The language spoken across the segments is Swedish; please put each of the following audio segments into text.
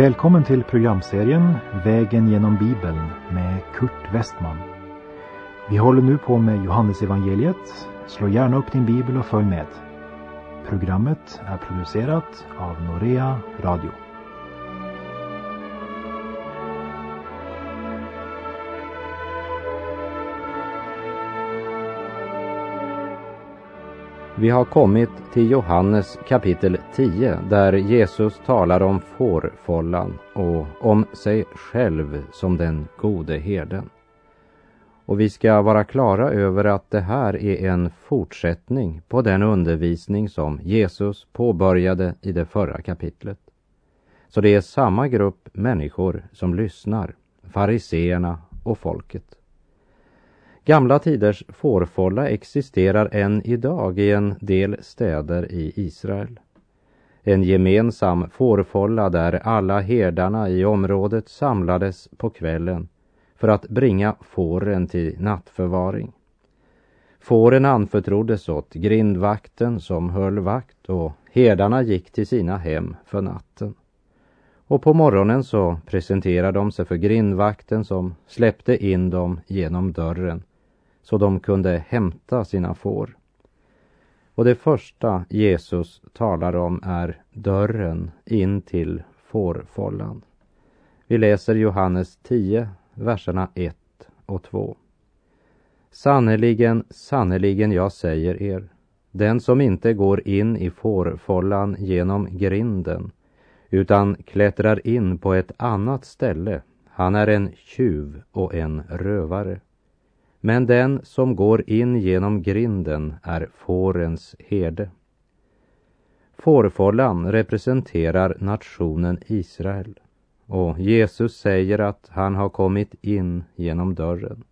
Välkommen till programserien Vägen genom Bibeln med Kurt Westman. Vi håller nu på med Johannesevangeliet. Slå gärna upp din bibel och följ med. Programmet är producerat av Norea Radio. Vi har kommit till Johannes kapitel 10 där Jesus talar om fårfållan och om sig själv som den gode herden. Och vi ska vara klara över att det här är en fortsättning på den undervisning som Jesus påbörjade i det förra kapitlet. Så det är samma grupp människor som lyssnar, fariseerna och folket. Gamla tiders fårfålla existerar än idag i en del städer i Israel. En gemensam fårfålla där alla herdarna i området samlades på kvällen för att bringa fåren till nattförvaring. Fåren anförtroddes åt grindvakten som höll vakt och herdarna gick till sina hem för natten. Och på morgonen så presenterade de sig för grindvakten som släppte in dem genom dörren så de kunde hämta sina får. Och det första Jesus talar om är dörren in till fårfållan. Vi läser Johannes 10, verserna 1 och 2. Sannerligen, sannerligen, jag säger er, den som inte går in i fårfållan genom grinden, utan klättrar in på ett annat ställe, han är en tjuv och en rövare. Men den som går in genom grinden är fårens herde. Fårfållan representerar nationen Israel och Jesus säger att han har kommit in genom dörren.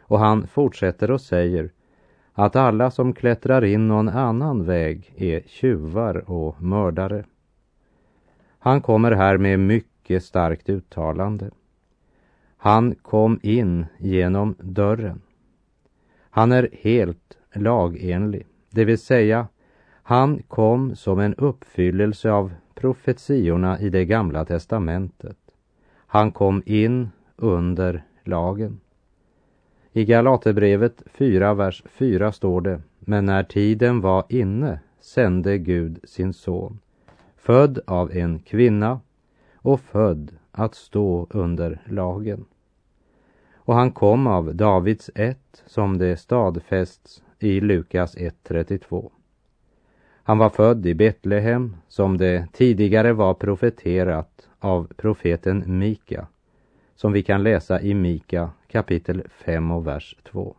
Och han fortsätter och säger att alla som klättrar in någon annan väg är tjuvar och mördare. Han kommer här med mycket starkt uttalande. Han kom in genom dörren. Han är helt lagenlig, det vill säga han kom som en uppfyllelse av profetiorna i det gamla testamentet. Han kom in under lagen. I Galaterbrevet 4, vers 4 står det, men när tiden var inne sände Gud sin son, född av en kvinna och född att stå under lagen. Och han kom av Davids ett, som det stadfästs i Lukas 1.32. Han var född i Betlehem, som det tidigare var profeterat av profeten Mika, som vi kan läsa i Mika kapitel 5 och vers 2.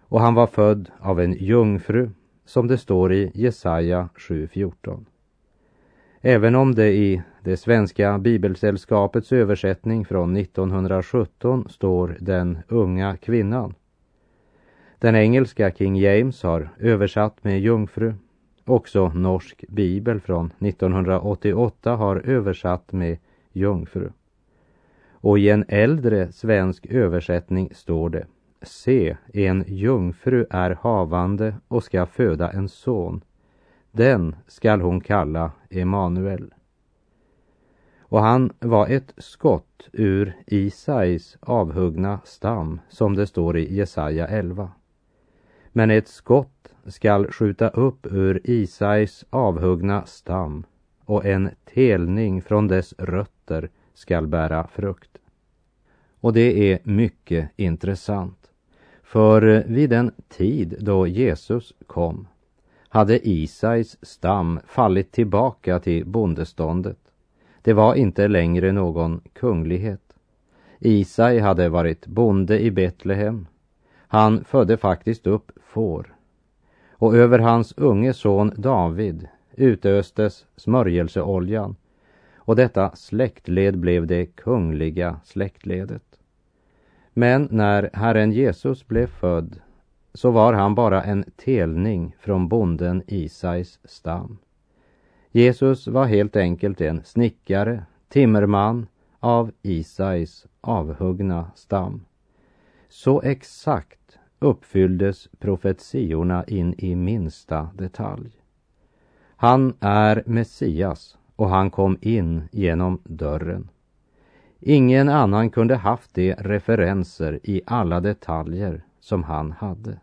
Och han var född av en jungfru, som det står i Jesaja 7.14. Även om det i det svenska bibelsällskapets översättning från 1917 står den unga kvinnan. Den engelska King James har översatt med jungfru. Också Norsk bibel från 1988 har översatt med jungfru. Och i en äldre svensk översättning står det Se, en jungfru är havande och ska föda en son. Den skall hon kalla Emanuel. Och han var ett skott ur Isais avhuggna stam, som det står i Jesaja 11. Men ett skott skall skjuta upp ur Isais avhuggna stam och en telning från dess rötter skall bära frukt. Och det är mycket intressant. För vid den tid då Jesus kom hade Isais stam fallit tillbaka till bondeståndet. Det var inte längre någon kunglighet. Isai hade varit bonde i Betlehem. Han födde faktiskt upp får. Och över hans unge son David utöstes smörjelseoljan och detta släktled blev det kungliga släktledet. Men när Herren Jesus blev född så var han bara en telning från bonden Isais stam. Jesus var helt enkelt en snickare, timmerman av Isais avhuggna stam. Så exakt uppfylldes profetiorna in i minsta detalj. Han är Messias och han kom in genom dörren. Ingen annan kunde haft de referenser i alla detaljer som han hade.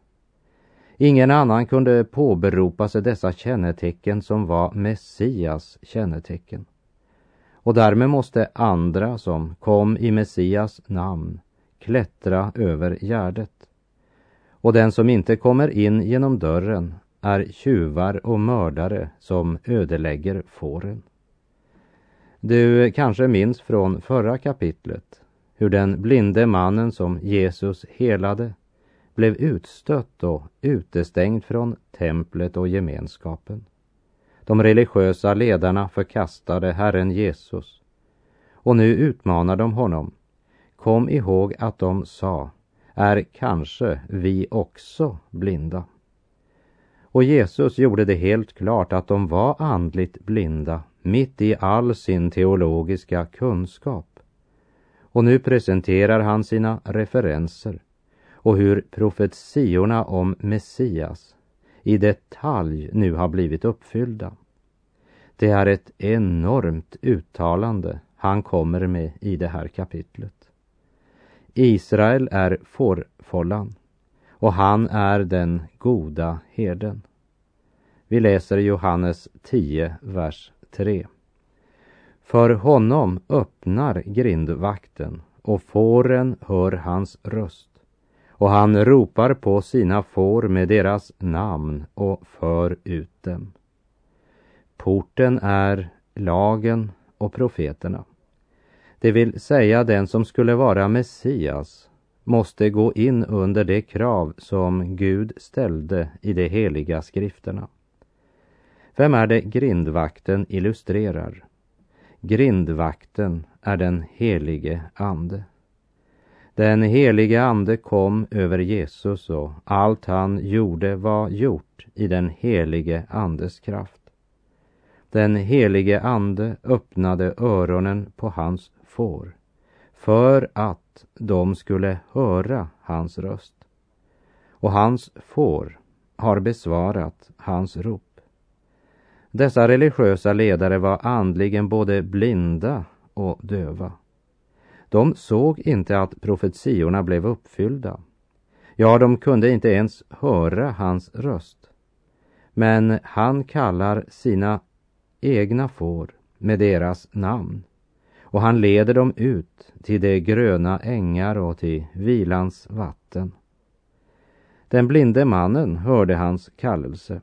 Ingen annan kunde påberopa sig dessa kännetecken som var Messias kännetecken. Och därmed måste andra som kom i Messias namn klättra över gärdet. Och den som inte kommer in genom dörren är tjuvar och mördare som ödelägger fåren. Du kanske minns från förra kapitlet hur den blinde mannen som Jesus helade blev utstött och utestängd från templet och gemenskapen. De religiösa ledarna förkastade Herren Jesus och nu utmanar de honom. Kom ihåg att de sa, är kanske vi också blinda? Och Jesus gjorde det helt klart att de var andligt blinda mitt i all sin teologiska kunskap. Och nu presenterar han sina referenser och hur profetiorna om Messias i detalj nu har blivit uppfyllda. Det är ett enormt uttalande han kommer med i det här kapitlet. Israel är fårfållan och han är den goda herden. Vi läser Johannes 10, vers 3. För honom öppnar grindvakten och fåren hör hans röst och han ropar på sina får med deras namn och för ut dem. Porten är lagen och profeterna. Det vill säga den som skulle vara Messias måste gå in under det krav som Gud ställde i de heliga skrifterna. Vem är det grindvakten illustrerar? Grindvakten är den helige Ande. Den helige Ande kom över Jesus och allt han gjorde var gjort i den helige Andes kraft. Den helige Ande öppnade öronen på hans får för att de skulle höra hans röst. Och hans får har besvarat hans rop. Dessa religiösa ledare var andligen både blinda och döva. De såg inte att profetiorna blev uppfyllda. Ja, de kunde inte ens höra hans röst. Men han kallar sina egna får med deras namn och han leder dem ut till de gröna ängar och till vilans vatten. Den blinde mannen hörde hans kallelse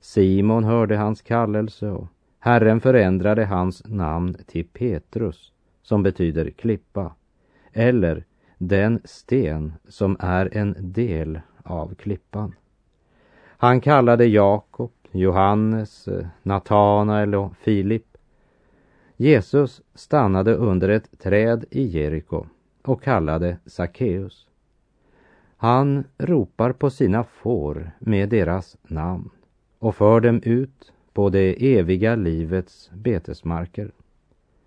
Simon hörde hans kallelse och Herren förändrade hans namn till Petrus, som betyder klippa, eller den sten som är en del av klippan. Han kallade Jakob, Johannes, Natanael och Filip. Jesus stannade under ett träd i Jeriko och kallade Sackeus. Han ropar på sina får med deras namn och för dem ut på det eviga livets betesmarker.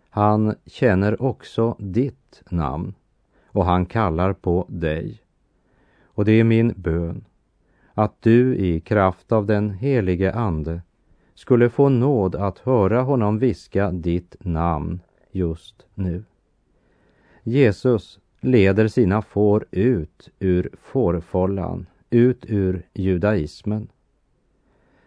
Han känner också ditt namn och han kallar på dig. Och det är min bön att du i kraft av den helige Ande skulle få nåd att höra honom viska ditt namn just nu. Jesus leder sina får ut ur fårfållan, ut ur judaismen.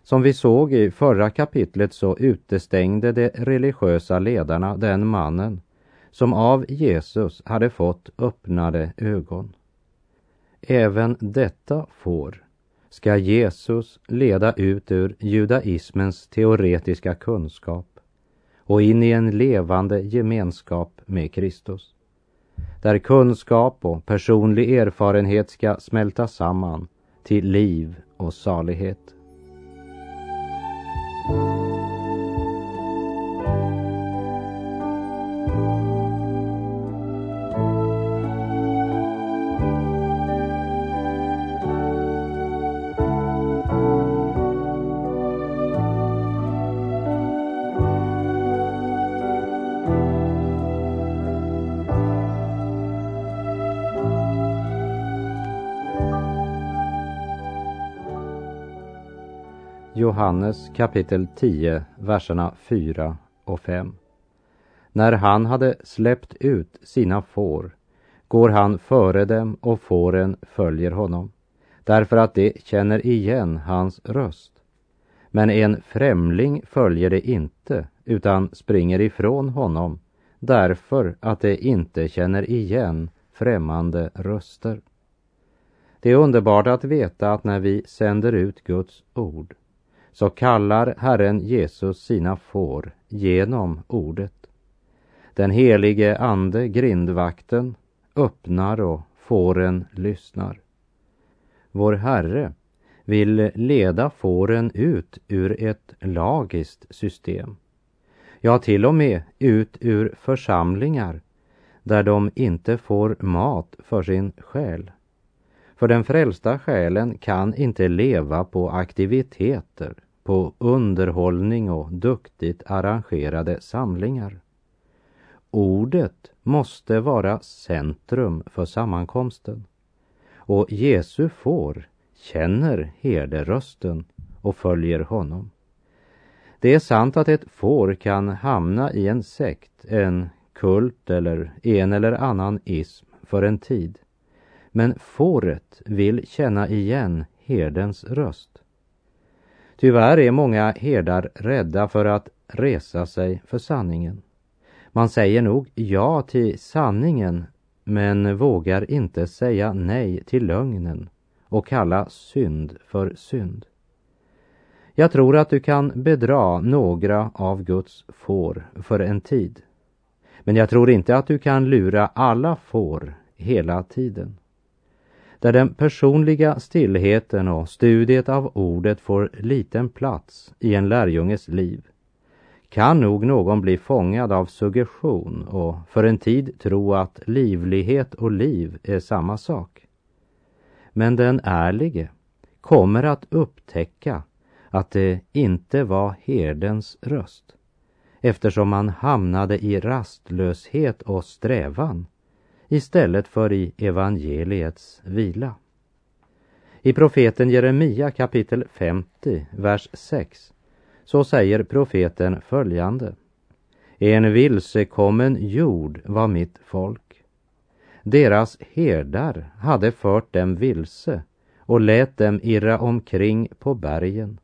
Som vi såg i förra kapitlet så utestängde de religiösa ledarna den mannen som av Jesus hade fått öppnade ögon. Även detta får ska Jesus leda ut ur judaismens teoretiska kunskap och in i en levande gemenskap med Kristus. Där kunskap och personlig erfarenhet ska smälta samman till liv och salighet. Johannes kapitel 10, verserna 4 och 5. När han hade släppt ut sina får går han före dem och fåren följer honom, därför att de känner igen hans röst. Men en främling följer det inte, utan springer ifrån honom, därför att de inte känner igen främmande röster. Det är underbart att veta att när vi sänder ut Guds ord så kallar Herren Jesus sina får genom ordet. Den helige ande, grindvakten, öppnar och fåren lyssnar. Vår Herre vill leda fåren ut ur ett lagiskt system. Ja, till och med ut ur församlingar där de inte får mat för sin själ. För den frälsta själen kan inte leva på aktiviteter, på underhållning och duktigt arrangerade samlingar. Ordet måste vara centrum för sammankomsten. Och Jesu får känner herderösten och följer honom. Det är sant att ett får kan hamna i en sekt, en kult eller en eller annan ism för en tid. Men fåret vill känna igen herdens röst. Tyvärr är många herdar rädda för att resa sig för sanningen. Man säger nog ja till sanningen men vågar inte säga nej till lögnen och kalla synd för synd. Jag tror att du kan bedra några av Guds får för en tid. Men jag tror inte att du kan lura alla får hela tiden. Där den personliga stillheten och studiet av ordet får liten plats i en lärjunges liv kan nog någon bli fångad av suggestion och för en tid tro att livlighet och liv är samma sak. Men den ärlige kommer att upptäcka att det inte var herdens röst eftersom man hamnade i rastlöshet och strävan istället för i evangeliets vila. I profeten Jeremia kapitel 50, vers 6 så säger profeten följande. En vilsekommen jord var mitt folk. Deras herdar hade fört dem vilse och lät dem irra omkring på bergen.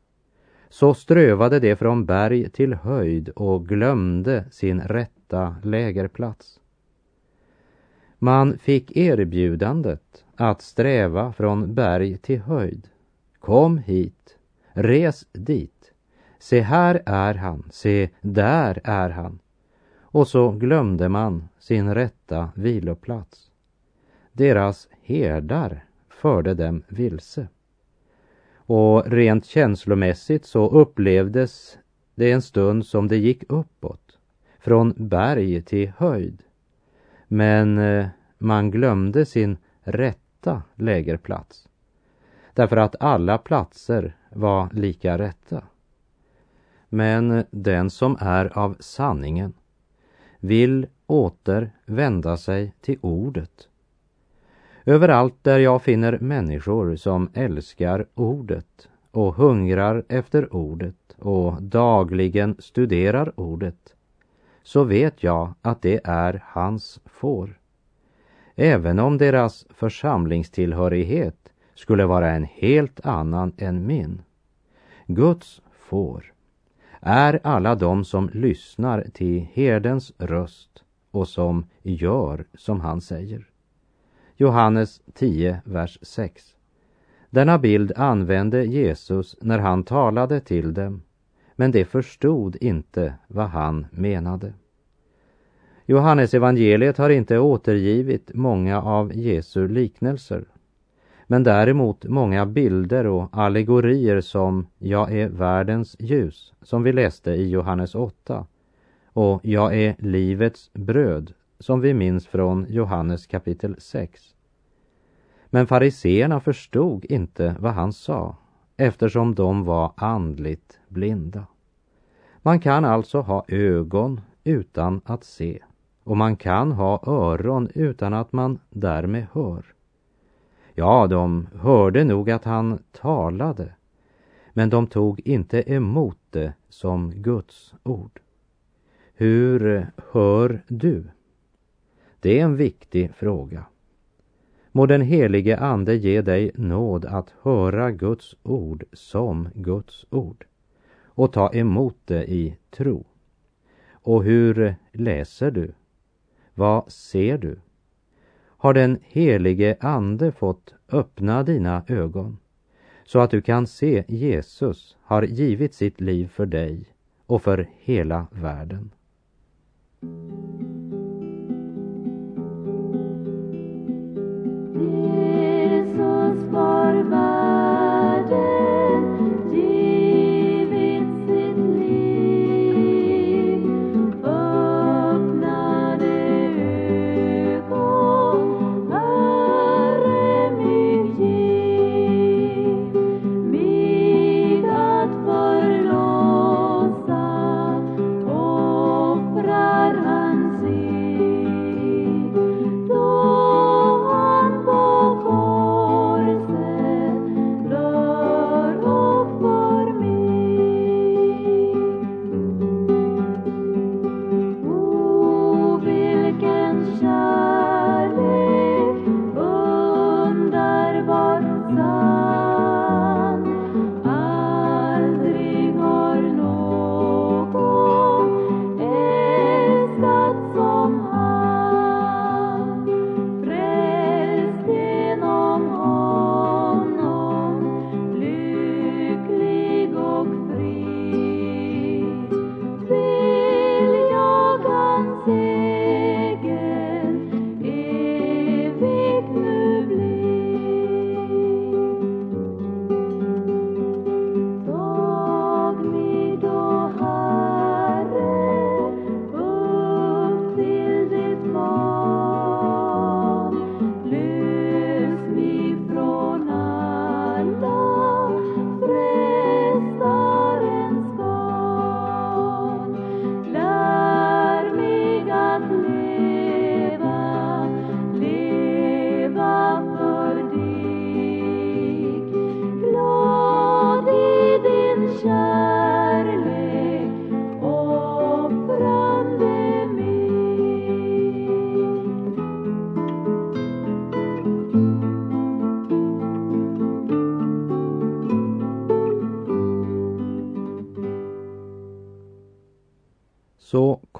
Så strövade de från berg till höjd och glömde sin rätta lägerplats. Man fick erbjudandet att sträva från berg till höjd. Kom hit, res dit. Se här är han, se där är han. Och så glömde man sin rätta viloplats. Deras herdar förde dem vilse. Och rent känslomässigt så upplevdes det en stund som det gick uppåt, från berg till höjd. Men eh, man glömde sin rätta lägerplats. Därför att alla platser var lika rätta. Men eh, den som är av sanningen vill åter vända sig till ordet. Överallt där jag finner människor som älskar ordet och hungrar efter ordet och dagligen studerar ordet så vet jag att det är hans får. Även om deras församlingstillhörighet skulle vara en helt annan än min. Guds får är alla de som lyssnar till herdens röst och som gör som han säger. Johannes 10, vers 6. Denna bild använde Jesus när han talade till dem, men de förstod inte vad han menade. Johannes evangeliet har inte återgivit många av Jesu liknelser men däremot många bilder och allegorier som Jag är världens ljus, som vi läste i Johannes 8, och Jag är livets bröd, som vi minns från Johannes kapitel 6. Men fariseerna förstod inte vad han sa, eftersom de var andligt blinda. Man kan alltså ha ögon utan att se, och man kan ha öron utan att man därmed hör. Ja, de hörde nog att han talade, men de tog inte emot det som Guds ord. Hur hör du? Det är en viktig fråga. Må den helige Ande ge dig nåd att höra Guds ord som Guds ord och ta emot det i tro. Och hur läser du? Vad ser du? Har den helige Ande fått öppna dina ögon så att du kan se Jesus har givit sitt liv för dig och för hela världen.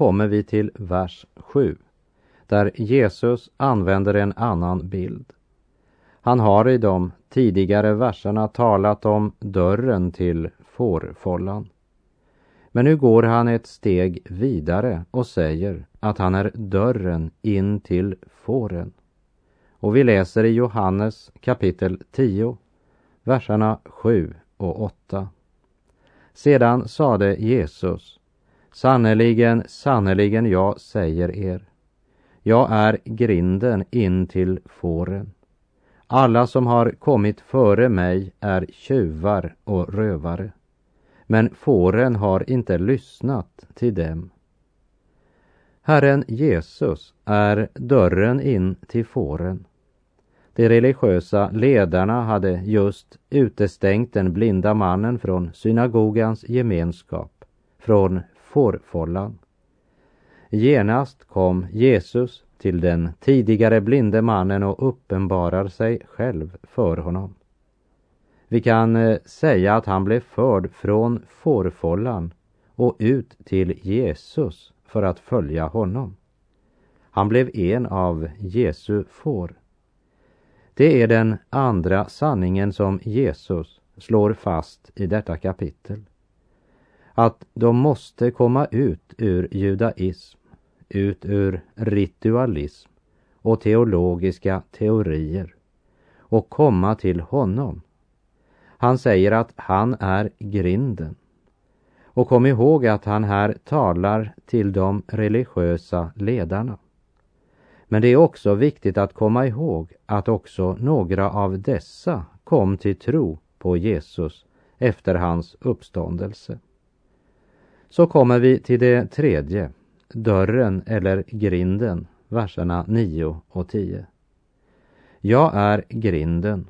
Kommer vi till vers 7 där Jesus använder en annan bild. Han har i de tidigare verserna talat om dörren till fårfållan. Men nu går han ett steg vidare och säger att han är dörren in till fåren. Och vi läser i Johannes kapitel 10, verserna 7 och 8. Sedan sade Jesus, Sannerligen, sannerligen, jag säger er, jag är grinden in till fåren. Alla som har kommit före mig är tjuvar och rövare, men fåren har inte lyssnat till dem. Herren Jesus är dörren in till fåren. De religiösa ledarna hade just utestängt den blinda mannen från synagogans gemenskap, från fårfållan. Genast kom Jesus till den tidigare blinde mannen och uppenbarar sig själv för honom. Vi kan eh, säga att han blev förd från fårfållan och ut till Jesus för att följa honom. Han blev en av Jesu får. Det är den andra sanningen som Jesus slår fast i detta kapitel att de måste komma ut ur judaism, ut ur ritualism och teologiska teorier och komma till honom. Han säger att han är grinden. Och kom ihåg att han här talar till de religiösa ledarna. Men det är också viktigt att komma ihåg att också några av dessa kom till tro på Jesus efter hans uppståndelse så kommer vi till det tredje, dörren eller grinden, verserna 9 och 10. Jag är grinden.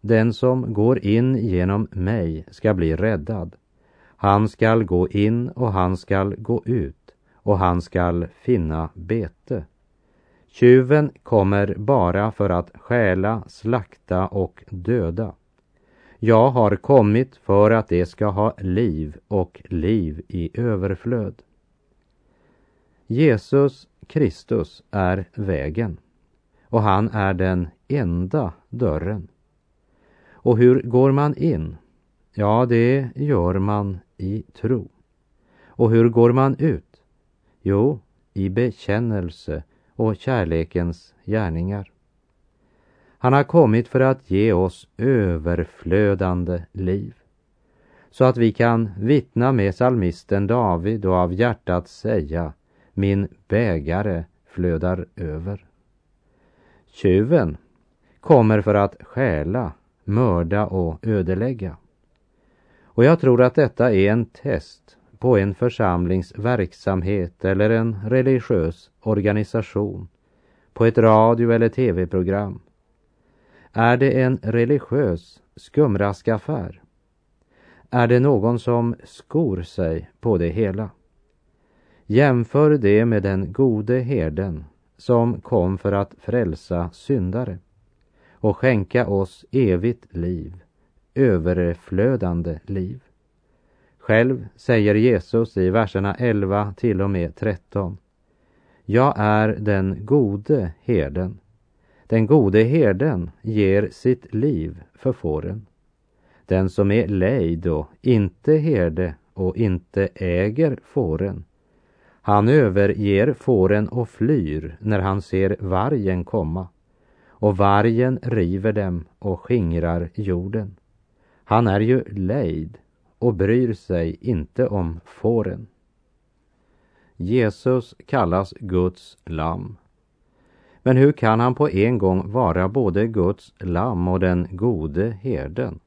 Den som går in genom mig ska bli räddad. Han skall gå in och han skall gå ut och han skall finna bete. Tjuven kommer bara för att stjäla, slakta och döda. Jag har kommit för att det ska ha liv och liv i överflöd. Jesus Kristus är vägen och han är den enda dörren. Och hur går man in? Ja, det gör man i tro. Och hur går man ut? Jo, i bekännelse och kärlekens gärningar. Han har kommit för att ge oss överflödande liv så att vi kan vittna med salmisten David och av hjärtat säga min bägare flödar över. Tjuven kommer för att stjäla, mörda och ödelägga. Och jag tror att detta är en test på en församlings verksamhet eller en religiös organisation, på ett radio eller tv-program. Är det en religiös skumraskaffär? Är det någon som skor sig på det hela? Jämför det med den gode herden som kom för att frälsa syndare och skänka oss evigt liv, överflödande liv. Själv säger Jesus i verserna 11 till och med 13. Jag är den gode herden. Den gode herden ger sitt liv för fåren. Den som är lejd och inte herde och inte äger fåren, han överger fåren och flyr när han ser vargen komma och vargen river dem och skingrar jorden. Han är ju lejd och bryr sig inte om fåren. Jesus kallas Guds lamm. Men hur kan han på en gång vara både Guds lamm och den gode herden?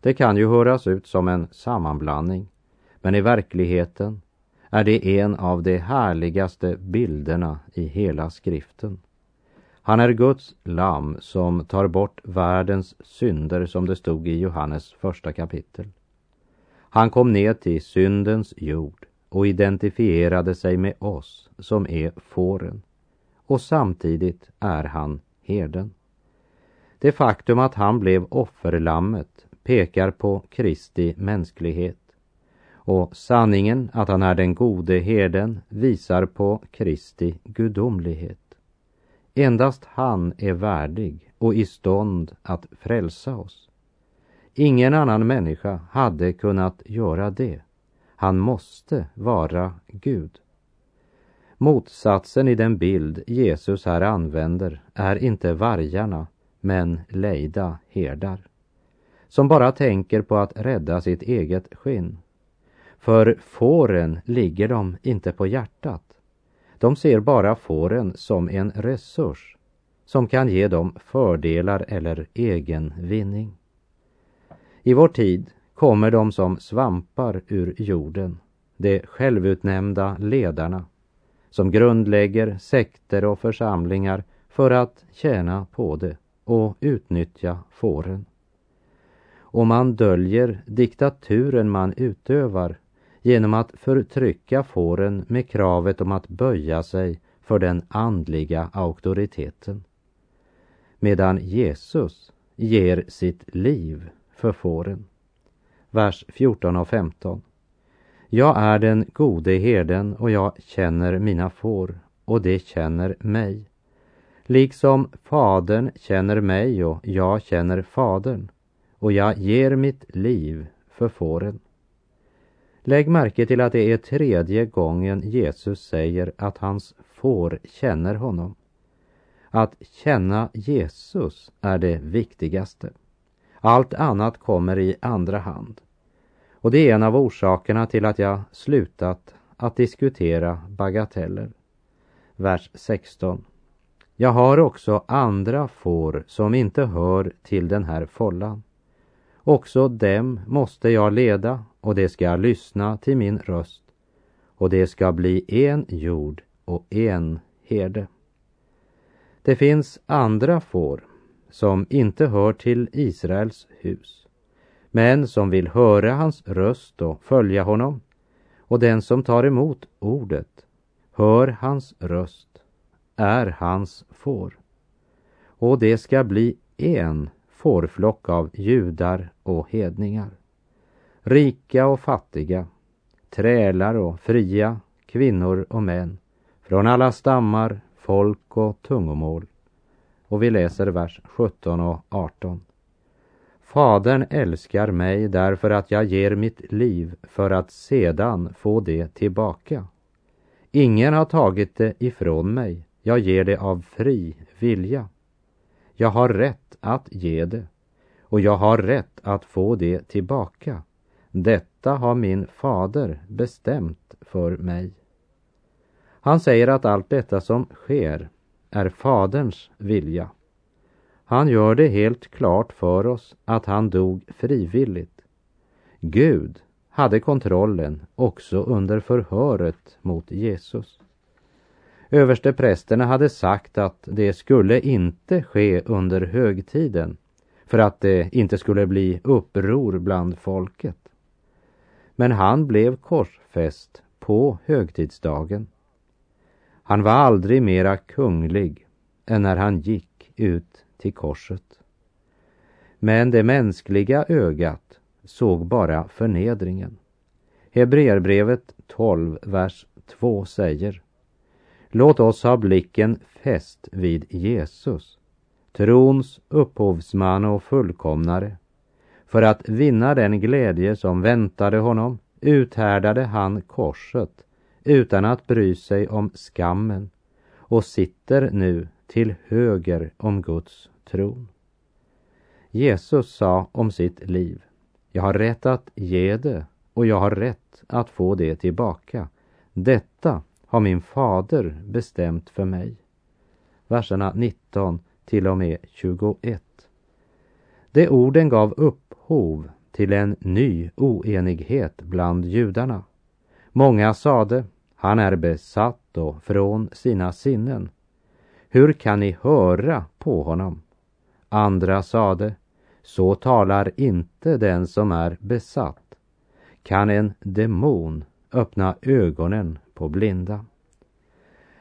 Det kan ju höras ut som en sammanblandning, men i verkligheten är det en av de härligaste bilderna i hela skriften. Han är Guds lamm som tar bort världens synder som det stod i Johannes första kapitel. Han kom ner till syndens jord och identifierade sig med oss som är fåren. Och samtidigt är han herden. Det faktum att han blev offerlammet pekar på Kristi mänsklighet. Och sanningen att han är den gode herden visar på Kristi gudomlighet. Endast han är värdig och i stånd att frälsa oss. Ingen annan människa hade kunnat göra det. Han måste vara Gud. Motsatsen i den bild Jesus här använder är inte vargarna, men lejda herdar. Som bara tänker på att rädda sitt eget skinn. För fåren ligger de inte på hjärtat. De ser bara fåren som en resurs som kan ge dem fördelar eller egen vinning. I vår tid kommer de som svampar ur jorden, de självutnämnda ledarna som grundlägger sekter och församlingar för att tjäna på det och utnyttja fåren. Och man döljer diktaturen man utövar genom att förtrycka fåren med kravet om att böja sig för den andliga auktoriteten. Medan Jesus ger sitt liv för fåren. Vers 14 och 15. Jag är den gode herden och jag känner mina får och de känner mig. Liksom Fadern känner mig och jag känner Fadern och jag ger mitt liv för fåren. Lägg märke till att det är tredje gången Jesus säger att hans får känner honom. Att känna Jesus är det viktigaste. Allt annat kommer i andra hand. Och det är en av orsakerna till att jag slutat att diskutera bagateller. Vers 16. Jag har också andra får som inte hör till den här follan. Också dem måste jag leda och de ska lyssna till min röst och det ska bli en jord och en herde. Det finns andra får som inte hör till Israels hus, men som vill höra hans röst och följa honom. Och den som tar emot ordet hör hans röst, är hans får. Och det ska bli en fårflock av judar och hedningar. Rika och fattiga, trälar och fria, kvinnor och män, från alla stammar, folk och tungomål. Och vi läser vers 17 och 18. Fadern älskar mig därför att jag ger mitt liv för att sedan få det tillbaka. Ingen har tagit det ifrån mig, jag ger det av fri vilja. Jag har rätt att ge det och jag har rätt att få det tillbaka. Detta har min fader bestämt för mig. Han säger att allt detta som sker är Faderns vilja. Han gör det helt klart för oss att han dog frivilligt. Gud hade kontrollen också under förhöret mot Jesus. Översteprästerna hade sagt att det skulle inte ske under högtiden för att det inte skulle bli uppror bland folket. Men han blev korsfäst på högtidsdagen. Han var aldrig mera kunglig än när han gick ut till korset. Men det mänskliga ögat såg bara förnedringen. Hebreerbrevet 12, vers 2 säger Låt oss ha blicken fäst vid Jesus, trons upphovsman och fullkomnare. För att vinna den glädje som väntade honom uthärdade han korset utan att bry sig om skammen och sitter nu till höger om Guds tron. Jesus sa om sitt liv, jag har rätt att ge det och jag har rätt att få det tillbaka. Detta har min fader bestämt för mig. Verserna 19 till och med 21. De orden gav upphov till en ny oenighet bland judarna. Många sade, han är besatt och från sina sinnen. Hur kan ni höra på honom? Andra sade, så talar inte den som är besatt. Kan en demon öppna ögonen på blinda?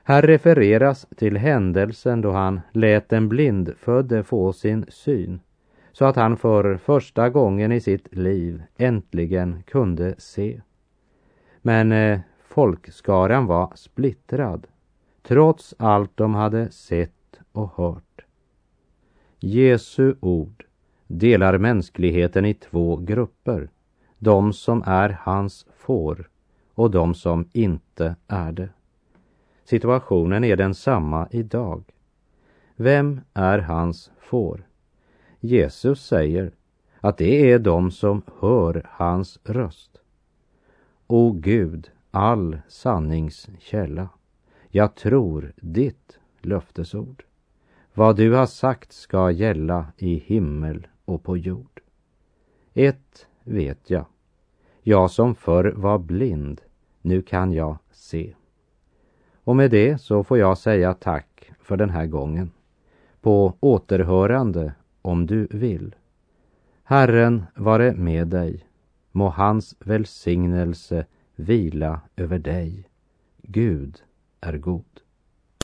Här refereras till händelsen då han lät den blindfödde få sin syn så att han för första gången i sitt liv äntligen kunde se. Men eh, folkskaran var splittrad trots allt de hade sett och hört. Jesu ord delar mänskligheten i två grupper. De som är hans får och de som inte är det. Situationen är densamma idag. Vem är hans får? Jesus säger att det är de som hör hans röst. O Gud, all sannings jag tror ditt löftesord. Vad du har sagt ska gälla i himmel och på jord. Ett vet jag. Jag som förr var blind, nu kan jag se. Och med det så får jag säga tack för den här gången. På återhörande om du vill. Herren vare med dig. Må hans välsignelse vila över dig. Gud är god.